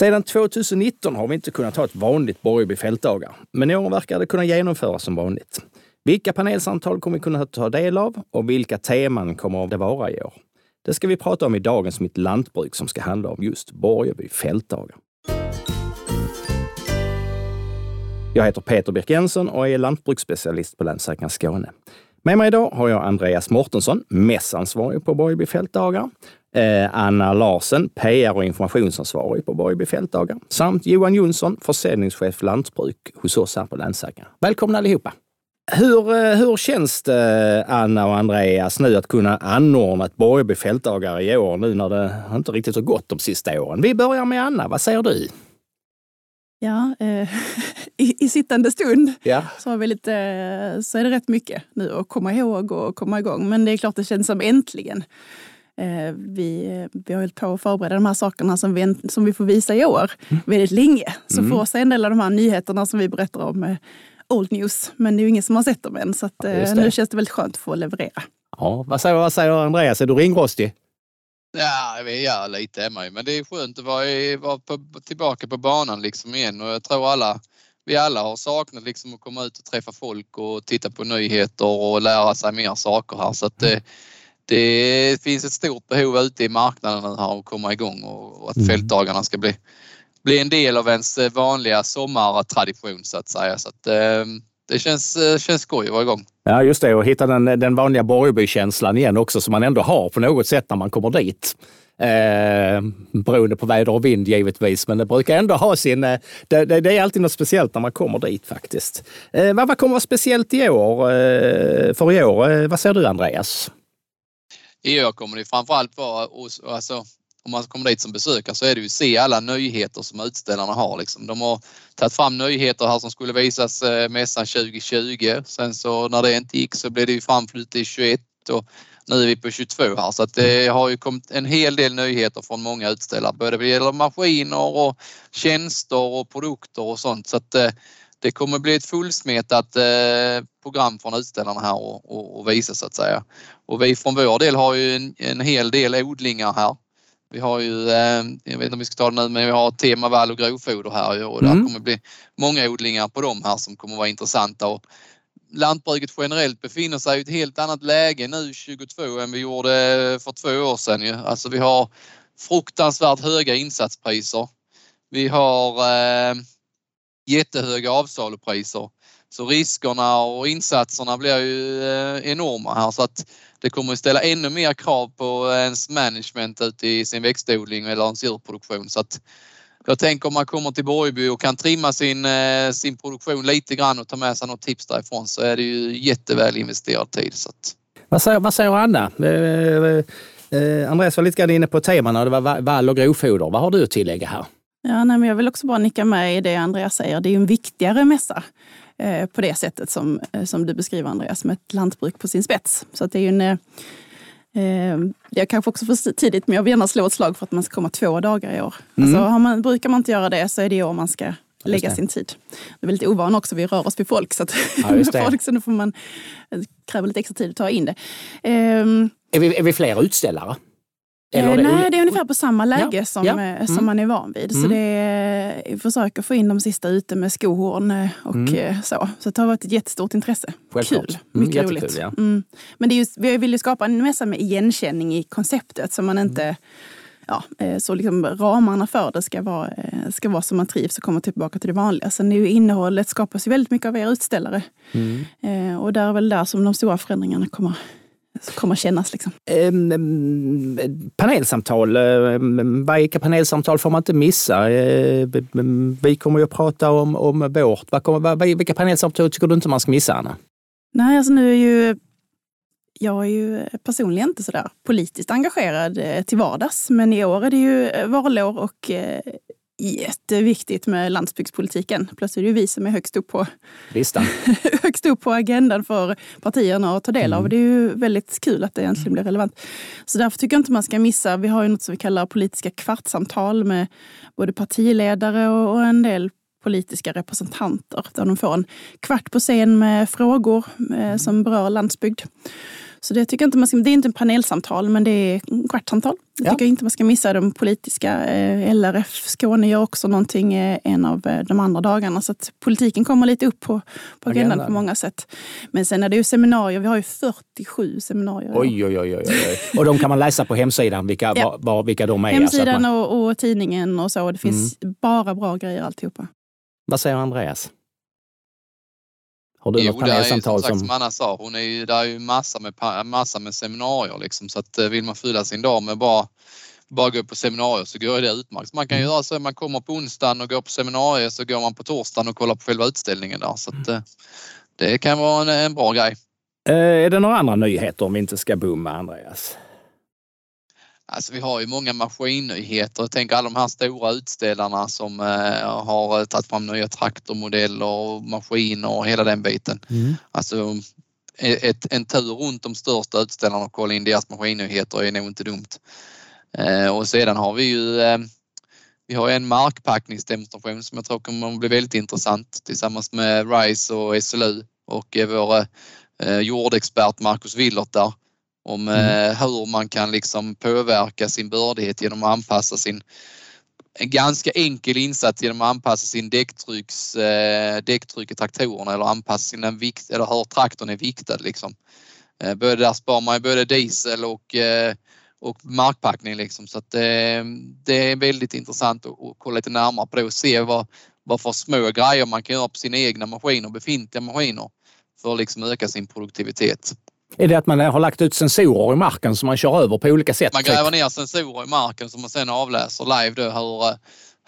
Sedan 2019 har vi inte kunnat ha ett vanligt Borgeby fältdagar, men i år verkar det kunna genomföras som vanligt. Vilka panelsamtal kommer vi kunna ta del av och vilka teman kommer det vara i år? Det ska vi prata om i dagens Mitt Lantbruk som ska handla om just Borgeby fältdagar. Jag heter Peter Birk Jensen och är lantbruksspecialist på Länsstyrelsen Skåne. Med mig idag har jag Andreas Mårtensson, mässansvarig på Borgeby fältdagar, eh, Anna Larsen, PR och informationsansvarig på Borgeby fältdagar, samt Johan Jonsson, försäljningschef lantbruk hos oss här på Länsstyrelsen. Välkomna allihopa! Hur, eh, hur känns det, Anna och Andreas, nu att kunna anordna ett Borgeby fältdagar i år nu när det inte riktigt har gått de sista åren? Vi börjar med Anna, vad säger du? Ja, eh, i, i, sittande stund ja. så, har vi lite, så är det rätt mycket nu att komma ihåg och komma igång. Men det är klart det känns som äntligen. Eh, vi, vi har hållit på att förbereda de här sakerna som vi, som vi får visa i år mm. väldigt länge. Så mm. för oss är en del av de här nyheterna som vi berättar om eh, old news. Men det är ju ingen som har sett dem än. Så att, eh, nu känns det väldigt skönt att få leverera. Ja, vad, säger, vad säger Andreas, är du ringrostig? Ja, ja lite är man ju. Men det är skönt att vara, vara på, tillbaka på banan liksom igen och jag tror alla vi alla har saknat liksom att komma ut och träffa folk och titta på nyheter och lära sig mer saker här. Så att det, det finns ett stort behov ute i marknaden här att komma igång och att mm. fältdagarna ska bli, bli en del av ens vanliga sommartradition så att säga. Så att, eh, det känns, känns skoj att vara igång. Ja, just det. Och hitta den, den vanliga Borgeby-känslan igen också som man ändå har på något sätt när man kommer dit. Eh, beroende på väder och vind givetvis, men det brukar ändå ha sin... Eh, det, det, det, är alltid något speciellt när man kommer dit faktiskt. Eh, vad, vad kommer vara speciellt i år? Eh, för i år, eh, vad säger du Andreas? I år kommer det framförallt vara, alltså, om man kommer dit som besökare så är det ju att se alla nyheter som utställarna har. Liksom. De har tagit fram nyheter här som skulle visas eh, mässan 2020. Sen så när det inte gick så blev det ju framflytt till 21 och nu är vi på 22 här så att det har ju kommit en hel del nyheter från många utställare. Både vad gäller maskiner och tjänster och produkter och sånt. Så att eh, det kommer bli ett fullsmetat eh, program från utställarna här och, och, och visa så att säga. Och vi från vår del har ju en, en hel del odlingar här. Vi har ju, eh, jag vet inte om vi ska ta det nu, men vi har tema vall och grovfoder här och det mm. kommer bli många odlingar på dem här som kommer vara intressanta. Och lantbruket generellt befinner sig i ett helt annat läge nu 22 än vi gjorde för två år sedan. Ju. Alltså vi har fruktansvärt höga insatspriser. Vi har eh, jättehöga avsalupriser. Så riskerna och insatserna blir ju eh, enorma här så att det kommer att ställa ännu mer krav på ens management ute i sin växtodling eller ens djurproduktion. Så att jag tänker om man kommer till Borgeby och kan trimma sin, eh, sin produktion lite grann och ta med sig något tips därifrån så är det ju jätteväl investerad tid. Så att... vad, säger, vad säger Anna? Eh, eh, eh Andreas var lite grann inne på temana, det var vall och grovfoder. Vad har du att tillägga här? Ja, nej, men jag vill också bara nicka med i det Andreas säger. Det är ju en viktigare mässa eh, på det sättet som, eh, som du beskriver Andreas, med ett lantbruk på sin spets. Så det är ju en, eh, eh jag kanske också för tidigt, men jag vill gärna slå ett slag för att man ska komma två dagar i år. Mm. Alltså, man, brukar man inte göra det så är det i år man ska lägga sin tid. Det är lite ovan också, vi rör oss vid folk så, att ja, folk, så nu får man kräva lite extra tid att ta in det. Um, är, vi, är vi fler utställare? Eller det nej, det är ungefär på samma läge ja, som, ja. Mm. som man är van vid. Mm. Så det är, försöker få in de sista ute med skohorn eh, och mm. Eh, så. Så det har varit ett jättestort intresse. Självklart. Kul, mm, mycket mm, roligt. Ja. Mm. Men det är just, vi vill ju skapa en mässa med igenkänning i konceptet så man inte Ja, eh, så liksom ramarna för det ska vara, ska vara så man trivs och kommer tillbaka till det vanliga. Sen är ju innehållet skapas ju väldigt mycket av er utställare. Mm. Och där är väl där som de stora förändringarna kommer kommer kännas. Liksom. Um, panelsamtal, um, vilka panelsamtal får man inte missa? Vi kommer ju att prata om, om vårt. Vad kommer, vilka panelsamtal tycker du inte man ska missa, Anna? Nej, alltså nu är ju jag är ju personligen inte sådär politiskt engagerad eh, till vardags, men i år är det ju valår och eh, jätteviktigt med landsbygdspolitiken. Plötsligt är det vi som är högst upp på, Listan. högst upp på agendan för partierna att ta del av. Mm. Det är ju väldigt kul att det äntligen blir relevant. Så därför tycker jag inte man ska missa, vi har ju något som vi kallar politiska kvartssamtal med både partiledare och en del politiska representanter där de får en kvart på scen med frågor eh, som berör landsbygd. Så det tycker inte man ska, det är inte en panelsamtal men det är kvartssamtal. Jag Ja. tycker inte man ska missa de politiska. Eh, LRF Skåne gör också någonting eh, en av eh, de andra dagarna. Så att politiken kommer lite upp på, på agendan Agendan. på många sätt. Men sen är det ju seminarier. Vi har ju 47 seminarier. Oj, oj, oj, oj, oj. Och de kan man läsa på hemsidan, vilka, Ja. var, vilka de är. Hemsidan så att man, och, och tidningen och så. Det finns bara bra grejer alltihopa. vad säger Andreas? Har du Jo, något ju som panelsamtal sagt som... Anna sa, hon är ju, det är ju massa med, massa med seminarier liksom så att eh, vill man fylla sin dag med bara bara gå på seminarier så går det utmärkt. Man kan Mm. ju göra så att man kommer på onsdagen och går på seminarier så går man på torsdagen och kollar på själva utställningen där. Så att, eh, det kan vara en, en bra grej. Eh, är det några andra nyheter om vi inte ska bomma, Andreas? Alltså vi har ju många maskinnyheter. Tänker alla de här stora utställarna som eh, har tagit fram nya traktormodeller och maskiner och hela den biten. Alltså ett, en tur runt de största utställarna och kolla in deras maskinnyheter är nog inte dumt. Eh, och sedan har vi ju eh, vi har en markpackningsdemonstration som jag tror kommer bli väldigt intressant tillsammans med RISE och SLU och eh, vår eh, jordexpert Marcus Willert där om eh, hur man kan liksom påverka sin bördighet genom att anpassa sin en ganska enkel insats genom att anpassa sin däcktrycks, eh, däcktryck i traktorerna eller anpassa sina vikt eller hur traktorn är viktad liksom. Eh, både där sparar man både diesel och, eh, och markpackning liksom så att eh, det är väldigt intressant att, att kolla lite närmare på det och se vad, vad för små grejer man kan göra på sina egna maskiner, befintliga maskiner för att liksom öka sin produktivitet. Är det att man har lagt ut sensorer i marken som man kör över på olika sätt? Man gräver ner sensorer i marken som man sedan avläser live då hur,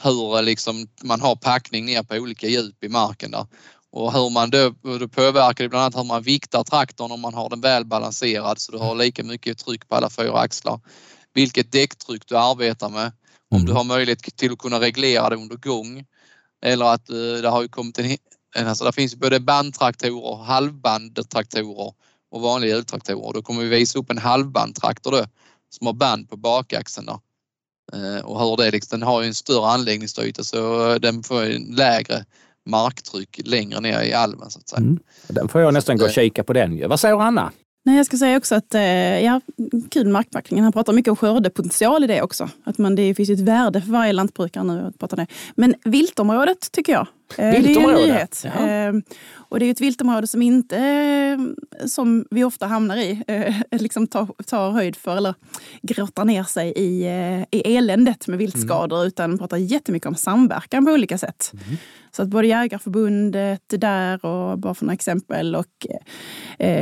hur liksom man har packning ner på olika djup i marken där. Och hur man då, och då påverkar det bland annat hur man viktar traktorn om man har den väl balanserad så du har lika mycket tryck på alla fyra axlar. Vilket däcktryck du arbetar med. Om Mm. du har möjlighet till att kunna reglera det under gång. Eller att eh, det har ju kommit en, alltså det finns både bandtraktorer, halvbandtraktorer och vanliga hjultraktorer. Då kommer vi visa upp en halvbandtraktor då som har band på bakaxeln där. Eh, Och hur det liksom, den har ju en större anläggningsyta så den får en lägre marktryck längre ner i alven så att säga. Mm. Den får jag nästan gå och kika på den. Vad säger Anna? Nej, jag ska säga också att, eh, ja, kul markpackningen. Han pratar mycket om skördepotential i det också. Att man, det finns ju ett värde för varje lantbrukare nu att prata det. Men viltområdet tycker jag. Eh, Det är en nyhet. Ja. Eh, Och det är ett viltområde som inte, eh, som vi ofta hamnar i, eh, liksom tar, tar höjd för eller grottar ner sig i, i eländet med viltskador utan pratar jättemycket om samverkan på olika sätt. Så att både Jägarförbundet där och bara för några exempel och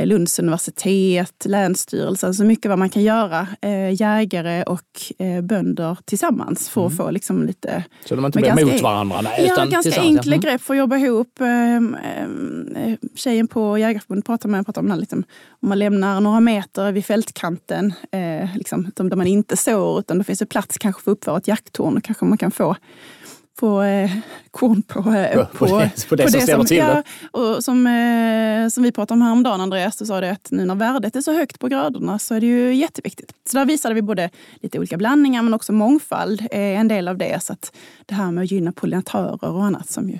Lunds universitet, Länsstyrelsen, så mycket vad man kan göra jägare och bönder tillsammans för att få liksom lite Så de inte blir mot varandra? Nej, Ja, utan ganska enkla ja. grepp för att jobba ihop. Ehm, ehm, eh, Tjejen på Jägarförbundet pratar med pratar om, det här, liksom, om man lämnar några meter vid fältkanten, eh, liksom, där man inte sår, utan då finns det plats kanske för att uppföra ett jakttorn och kanske man kan få få eh, korn på, eh, På- på det- på det som ställer till ja, det. och som, eh, som vi pratade om häromdagen, Andreas, du sa det att nu när värdet är så högt på grödorna så är det ju jätteviktigt. Så där visade vi både lite olika blandningar men också mångfald är en del av det. Så att det här med att gynna pollinatörer och annat som ju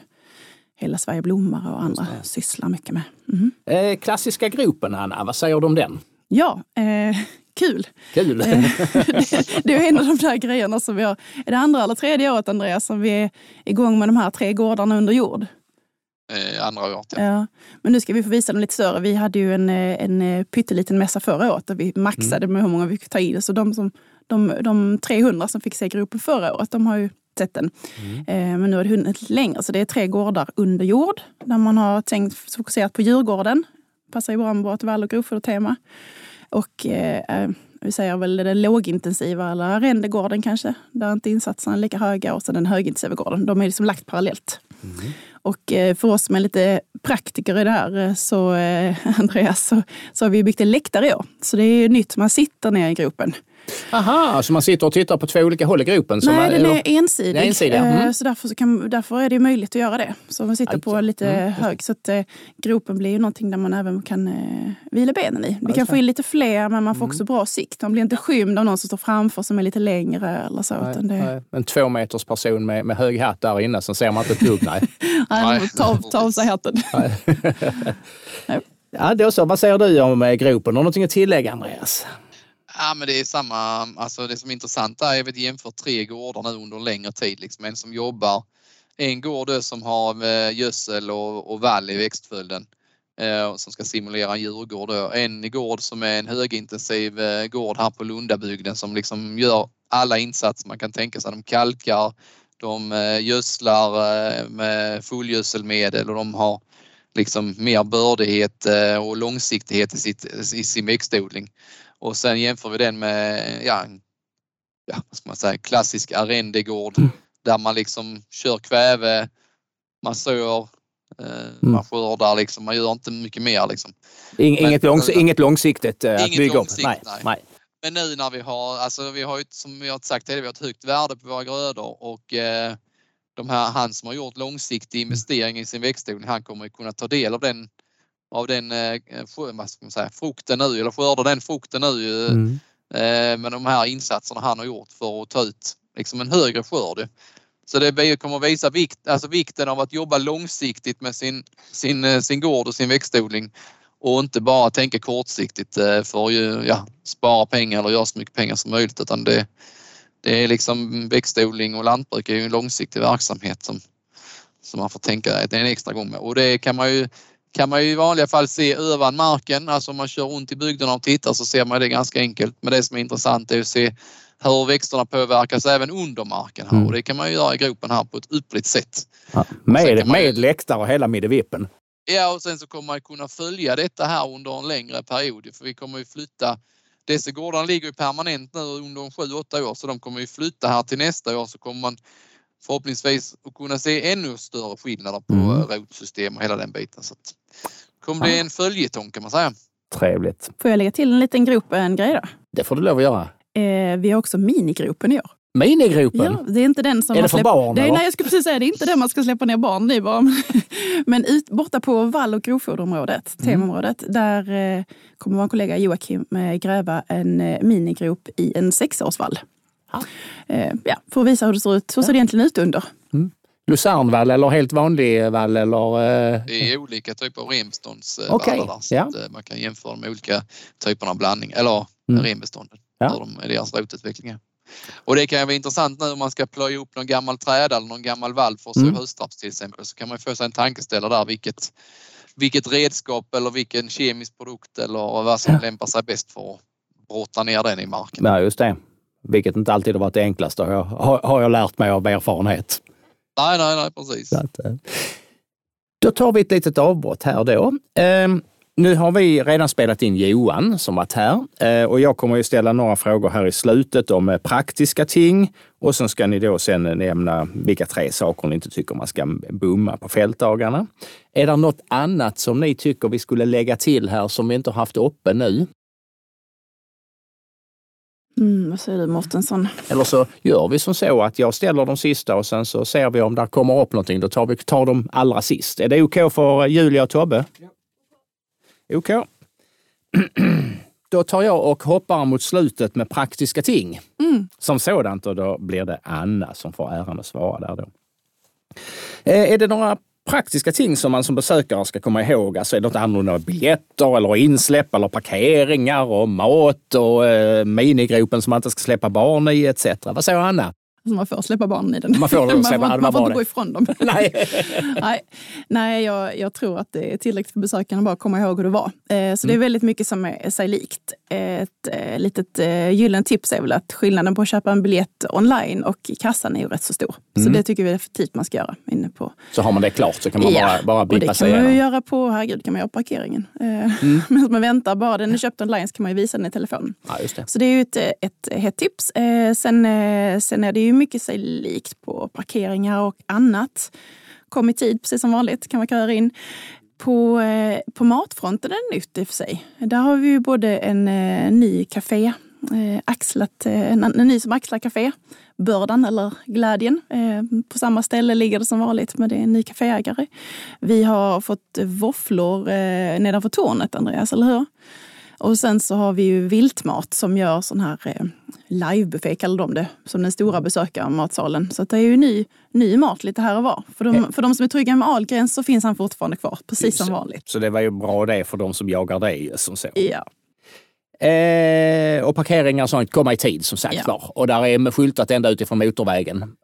Hela Sverige blommar och andra sysslar mycket med. Mhm. Eh, klassiska gropen, Anna, vad säger du om den? Ja, eh, kul. Kul! Eh, det är en av de där grejerna som vi har. Är det andra eller tredje året, Andreas, som vi är igång med de här tre gårdarna under jord? Eh, andra året. Ja. Ja. Men nu ska vi få visa dem lite större. Vi hade ju en, eh, en eh, pytteliten mässa förra året där vi maxade med hur många vi fick ta in. Så de, som, de, de 300 som fick se gruppen förra året, de har ju sett den. Eh, Men nu är det hunnit längre, så det är tre gårdar under jord där man har tänkt fokuserat på Djurgården. Passar ju bra med vårt vall och grovfodertema. Och eh, vi säger väl det lågintensiva eller arrendegården kanske, där inte insatserna är lika höga. Och sen den högintensiva gården. De är liksom lagt parallellt. Och eh, för oss som är lite praktiker i det här, eh, så eh, Andreas, så, så har vi byggt en läktare i år. Så det är nytt, man sitter ner i gropen. Aha, så man sitter och tittar på två olika håll i gropen? som Nej, är- den eller- är ensidig. Den är ensidig. Mm. Eh, Så, därför, så kan, därför är det möjligt att göra det. Så man sitter Aj, på lite Mm, hög. Så att eh, gropen blir ju någonting där man även kan eh, vila benen i. Vi kan få in lite fler, men man får Mm. också bra sikt. Man blir inte skymd av någon som står framför som är lite längre eller så. Nej, utan det, nej. En två meters person med, med hög hatt där inne, så ser man inte ett dugg. Nej. nej, ta, ta av sig hatten. Nej. Ja, då så. Vad säger du om eh, gropen? Har du någonting att tillägga Andreas? Ja, men det är samma. Alltså det som är intressant är att vi jämför tre gårdar nu under en längre tid. Liksom en som jobbar, en gård som har eh, gödsel och, och vall i växtföljden eh, som ska simulera en djurgård. Då. En gård som är en högintensiv eh, gård här på Lundabygden som liksom gör alla insatser man kan tänka sig. De kalkar, de eh, gödslar eh, med fullgödselmedel och de har liksom mer bördighet eh, och långsiktighet i, sitt, i sin växtodling. Och sen jämför vi den med ja, ja, vad ska man säga, klassisk arrendegård mm. där man liksom kör kväve, man sår, eh, mm. man skördar liksom, man gör inte mycket mer liksom. inget, långs inget långsiktigt eh, inget bygga långsikt, nej, nej. nej. Men nu när vi har, alltså vi har ju som vi har sagt tidigare, vi har ett högt värde på våra grödor och eh, de här, han som har gjort långsiktig investering i sin växtodling, han kommer kunna ta del av den av den eh, säga, frukten nu eller skörda den frukten nu mm. eh, med de här insatserna han har gjort för att ta ut liksom en högre skörd. Så det kommer att visa vikt, alltså vikten av att jobba långsiktigt med sin, sin, eh, sin gård och sin växtodling och inte bara tänka kortsiktigt eh, för att ja, spara pengar eller göra så mycket pengar som möjligt utan det, det är liksom växtodling och lantbruk är ju en långsiktig verksamhet som, som man får tänka en extra gång med och det kan man ju kan man ju i vanliga fall se över marken, alltså om man kör runt i bygderna och tittar så ser man det ganska enkelt. Men det som är intressant är att se hur växterna påverkas även under marken här mm. och det kan man ju göra i gropen här på ett ypperligt sätt. Ja, med, med ju... läktare och hela middevippen. Ja och sen så kommer man kunna följa detta här under en längre period för vi kommer ju flytta Dessa gårdarna ligger ju permanent nu under 7-8 år så de kommer ju flytta här till nästa år så kommer man förhoppningsvis att kunna se ännu större skillnader på mm. rotsystem och hela den biten. Så det kommer bli en följetong kan man säga. Trevligt. Får jag lägga till en liten gropen-grej då? Det får du lov att göra. Eh, vi har också minigropen i år. Minigropen? Ja, det är inte den som... Är det för barn? Det, nej, jag skulle precis säga det är inte den man ska släppa ner barn i bara. Men ut, borta på vall och grovfoderområdet, mm. temaområdet, där eh, kommer vår kollega Joakim eh, gräva en eh, minigrop i en sexårsvall. Ja. Eh, ja, för att visa hur det ser ut. Hur ser det egentligen ut under? Mm. Luzernvall eller helt vanlig vall? Eller, eh... Det är olika typer av renbeståndsvallar okay. där, så ja. eh, man kan jämföra de olika typerna av blandning, eller mm. renbestånden, ja. hur de, deras rotutveckling Och det kan ju vara intressant nu om man ska plöja upp någon gammal träda eller någon gammal vall för att så mm. höstraps till exempel så kan man få sig en tankeställare där vilket, vilket redskap eller vilken kemisk produkt eller vad som ja. lämpar sig bäst för att brotta ner den i marken. Ja, just det. Vilket inte alltid har varit det enklaste har jag, har jag lärt mig av erfarenhet. Nej, nej, nej, precis. Att, eh, då tar vi ett litet avbrott här då. Um, nu har vi redan spelat in Johan som varit här uh, och jag kommer ju ställa några frågor här i slutet om uh, praktiska ting och sen ska ni då sen nämna vilka tre saker ni inte tycker man ska bomma på fältdagarna. Är det något annat som ni tycker vi skulle lägga till här som vi inte har haft uppe nu? Mm, vad säger du Mårtensson? Eller så gör vi som så att jag ställer de sista och sen så ser vi om det kommer upp någonting. Då tar vi tar de allra sist. Är det OK för Julia och Tobbe? Ja. OK. Då tar jag och hoppar mot slutet med praktiska ting mm. som sådant och då blir det Anna som får äran att svara där då. Eh, är det några praktiska ting som man som besökare ska komma ihåg. Alltså är det något annorlunda biljetter eller insläpp eller parkeringar och mat och eh, minigropen som man inte ska släppa barn i etc. Vad säger Anna? Alltså man får släppa barnen i den. Man får, man släppa, får, man får inte gå ifrån dem. Nej, nej, nej jag, jag, tror att det är tillräckligt för besökarna att bara komma ihåg hur det var. Eh, så mm. det är mm. väldigt mycket som är sig likt. Ett eh, litet eh, gyllene tips är väl att skillnaden på att köpa en biljett online och i kassan är ju rätt så stor. Mm. Så det tycker vi definitivt man ska göra. Inne på. Så har man det klart så kan man ja, bara, bara bippa sig igenom? det kan man ju göra på, herregud, kan man göra på parkeringen. Eh, mm. Medan man väntar, bara den är köpt online så kan man ju visa den i telefonen. Ja, just det. Så det är ju ett, ett hett tips. Eh, sen, sen är det ju mycket sig likt på parkeringar och annat. Kom i tid, precis som vanligt, kan man köra in. På, eh, på matfronten är det nytt i och för sig. Där har vi ju både en eh, ny café, eh, axlat, en, en ny som axlar café, bördan eller glädjen. På samma ställe ligger det som vanligt, men det är en ny kaféägare. Vi har fått våfflor nedanför tornet, Andreas, eller hur? Och sen så har vi ju Viltmat som gör sån här eh, livebuffé, kallar de det, som den stora besökarmatsalen. Så det är ju ny, ny mat lite här och var. För de, för de som är trygga med Ahlgrens så finns han fortfarande kvar, precis som vanligt. Så det var ju bra det för de som jagar dig som så. Ja. Eh, och parkeringar och sånt kommer i tid som sagt Ja. var. Och där är skyltat ända utifrån motorvägen.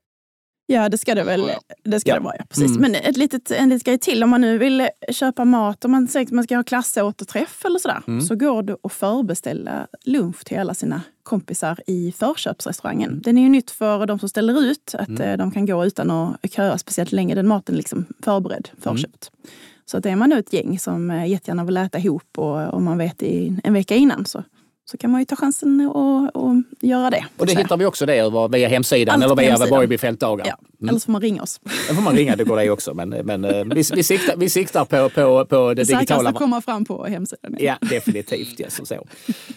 Ja, det ska det väl det ska Ja. det vara. Ja, precis. Mm. Men ett litet, en liten grej till. Om man nu vill köpa mat, om man säger att man ska ha klassåterträff eller sådär, Mm. så går det att förbeställa lunch till alla sina kompisar i förköpsrestaurangen. Den är ju nytt för de som ställer ut, att Mm. eh, de kan gå utan att köa speciellt länge. Den maten är liksom förberedd, förköpt. Så att är man nu ett gäng som eh, jättegärna vill äta ihop och om man vet i en vecka innan så, så kan man ju ta chansen och, och göra det. Och det så. hittar vi också det över, via hemsidan Allt eller via hemsidan. Borgby fältdagar. Ja, Mm. eller så får man ringa oss. Då får man ringa, det går det också. Men, men eh, vi, vi, siktar, vi siktar på, på, på det Det digitala. kommer fram på hemsidan. Ja, definitivt. Ja, så.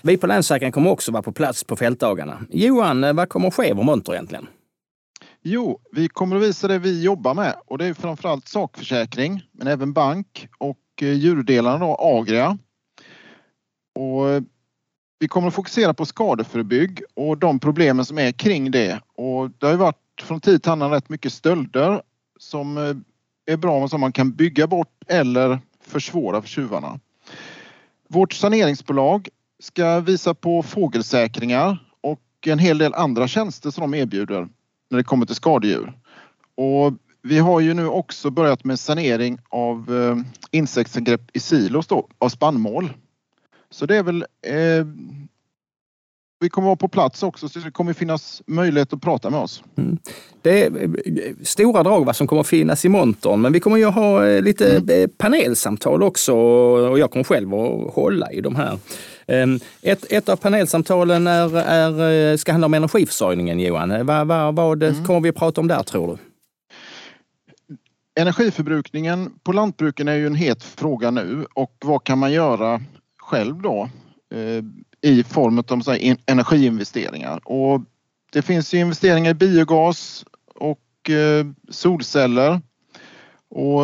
Vi på Länssäkringen kommer också vara på plats på fältdagarna. Johan, eh, vad kommer att ske över monter egentligen? Jo, vi kommer att visa det vi jobbar med och det är framförallt sakförsäkring men även bank och eh, djurdelarna då, Agria. Och vi kommer att fokusera på skadeförebygg och de problemen som är kring det. Och det har ju varit från tid till annan rätt mycket stölder som eh, är bra och som man kan bygga bort eller försvåra för tjuvarna. Vårt saneringsbolag ska visa på fågelsäkringar och en hel del andra tjänster som de erbjuder när det kommer till skadedjur. Och vi har ju nu också börjat med sanering av eh, insektsangrepp i silos då, av spannmål. Så det är väl... Eh, vi kommer vara på plats också så det kommer finnas möjlighet att prata med oss. Det är eh, stora drag vad som kommer finnas i montern, men vi kommer ju ha eh, lite eh, panelsamtal också och jag kommer själv att hålla i de här. Ehm, Ett, ett av panelsamtalen är, är, ska handla om energiförsörjningen, Johan. Vad, vad, vad kommer vi att prata om där, tror du? Energiförbrukningen på lantbruken är ju en het fråga nu och vad kan man göra själv då eh, i form av så här, energiinvesteringar? Och det finns ju investeringar i biogas och eh, solceller. Och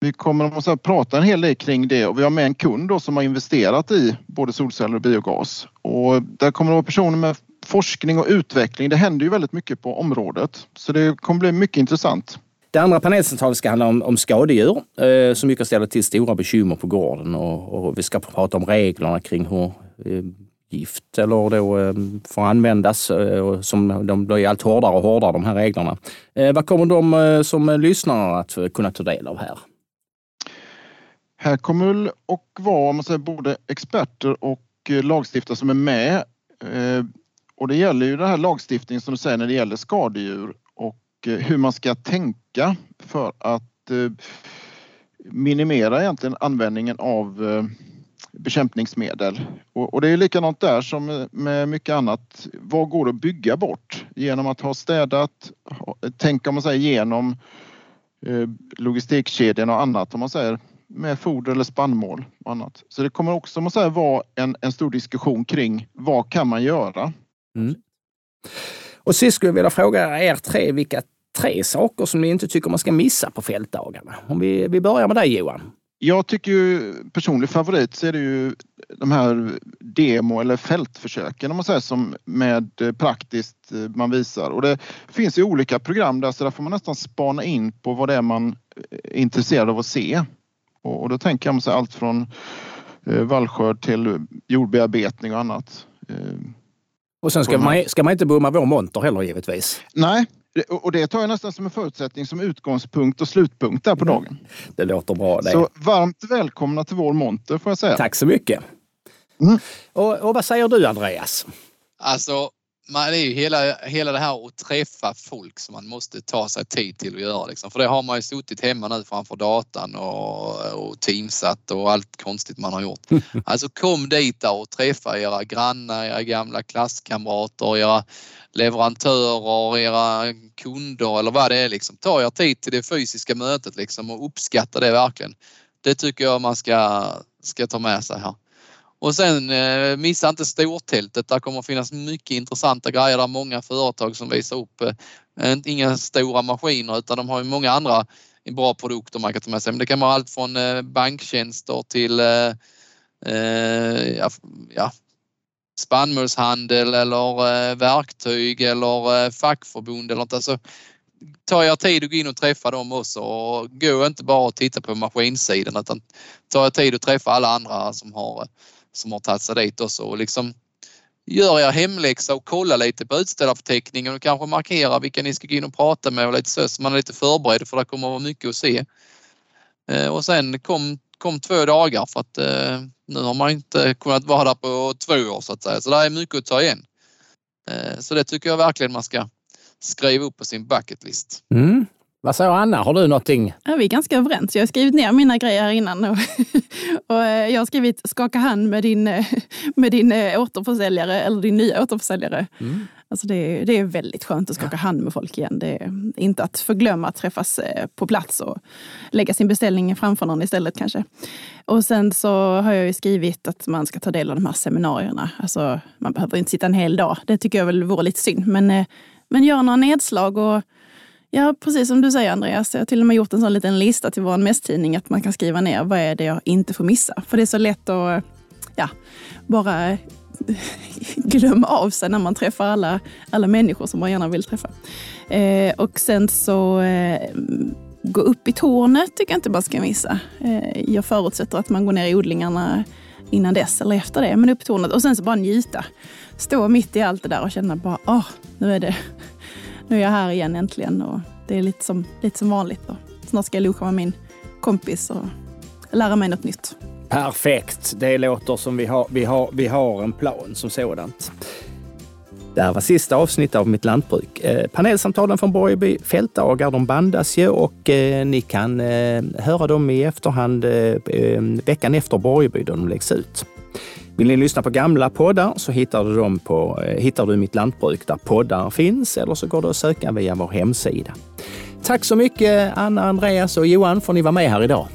vi kommer att prata en hel del kring det och vi har med en kund då som har investerat i både solceller och biogas. Och där kommer det vara personer med forskning och utveckling. Det händer ju väldigt mycket på området så det kommer bli mycket intressant. Det andra panelsamtalet ska handla om, om skadedjur eh, som mycket ställer till stora bekymmer på gården och, och vi ska prata om reglerna kring hur eh, gift eller då eh, får användas eh, och som de blir allt hårdare och hårdare de här reglerna. Eh, vad kommer de eh, som lyssnar att eh, kunna ta del av här? Här kommer väl och vara om man säger, både experter och eh, lagstiftare som är med. Eh, Och det gäller ju den här lagstiftningen som du säger när det gäller skadedjur Eh, hur man ska tänka för att eh, minimera egentligen användningen av eh, bekämpningsmedel. Och, det är likadant där som med mycket annat. Vad går att bygga bort genom att ha städat, Tänk om man säger genom logistikkedjan och annat om man säger med foder eller spannmål och annat. Så det kommer också om man säger, vara en, en stor diskussion kring vad kan man göra? Mm. Och sist skulle jag vilja fråga er tre vilka tre saker som ni inte tycker man ska missa på fältdagarna. Om vi, vi börjar med dig Johan. Jag tycker ju personlig favorit så är det ju de här demo eller fältförsöken om man säger som med eh, praktiskt eh, man visar och det finns ju olika program där så där får man nästan spana in på vad det är man är intresserad av att se. Och, och då tänker jag mig allt från eh, vallskörd till jordbearbetning och annat. Och sen ska man, ska man inte bomma vår monter heller givetvis. nej, och och det tar jag nästan som en förutsättning som utgångspunkt och slutpunkt där på dagen. Det låter bra det. Så varmt välkomna till vår monter får jag säga. Tack så mycket. Mm. Och, och vad säger du Andreas? Alltså, man, det är ju hela, hela det här att träffa folk som man måste ta sig tid till att göra. Liksom. För det har man ju suttit hemma nu framför datan och, och teamsat och allt konstigt man har gjort. Alltså kom dit där och träffa era grannar, era gamla klasskamrater, era leverantörer, era kunder eller vad det är. Liksom. Ta er tid till det fysiska mötet liksom, och uppskatta det verkligen. Det tycker jag man ska, ska ta med sig här. Och sen eh, missa inte stortältet. Där kommer att finnas mycket intressanta grejer. Där många företag som visar upp, eh, inga stora maskiner utan de har ju många andra bra produkter man kan ta med sig. Men det kan vara allt från eh, banktjänster till eh, eh ja, ja, spannmålshandel eller eh, verktyg eller eh, fackförbund eller något. Alltså, ta er tid att gå in och träffa dem också och gå inte bara och titta på maskinsidan utan ta er tid att träffa alla andra som har, som har tagit sig dit också och liksom gör er hemläxa och kolla lite på utställarförteckningen och kanske markera vilka ni ska gå in och prata med och lite så, så man är lite förberedd för det kommer att vara mycket att se. Eh, och sen kom, kom två dagar för att eh, nu har man inte kunnat vara där på två år så att säga. Så det är mycket att ta igen. Eh, så det tycker jag verkligen man ska skriva upp på sin bucketlist. Mm. Vad säger Anna, har du någonting? Ja, vi är ganska överens. Jag har skrivit ner mina grejer här innan. Och, och jag har skrivit skaka hand med din, med din återförsäljare eller din nya återförsäljare. Mm. Alltså det, är, det är väldigt skönt att skaka hand med folk igen. Det är inte att förglömma att träffas eh, på plats och lägga sin beställning framför någon istället kanske. Och sen så har jag ju skrivit att man ska ta del av de här seminarierna. Alltså, man behöver inte sitta en hel dag. Det tycker jag väl vore lite synd. Men, eh, men gör några nedslag och Ja, precis som du säger Andreas. Jag har till och med gjort en sån liten lista till vår mässtidning att man kan skriva ner vad är det jag inte får missa. För det är så lätt att ja, bara glömma av sig när man träffar alla, alla människor som man gärna vill träffa. Eh, och sen så eh, gå upp i tornet tycker jag inte man ska missa. Eh, jag förutsätter att man går ner i odlingarna innan dess eller efter det. Men upp i tornet och sen så bara njuta. Stå mitt i allt det där och känna bara, åh, oh, nu är det nu är jag här igen äntligen och det är lite som, lite som vanligt. Och snart ska jag loka med min kompis och lära mig något nytt. Perfekt. Det låter som vi har, vi har, vi har en plan som sådant. Det här var sista avsnittet av Mitt lantbruk. Eh, panelsamtalen från Borgeby fältdagar, de bandas ju och eh, ni kan eh, höra dem i efterhand eh, eh veckan efter Borgeby då de läggs ut. Vill ni lyssna på gamla poddar så hittar du dem på eh, hittar du Mitt lantbruk där poddar finns eller så går det att söka via vår hemsida. Tack så mycket Anna, Andreas och Johan för att ni var med här idag.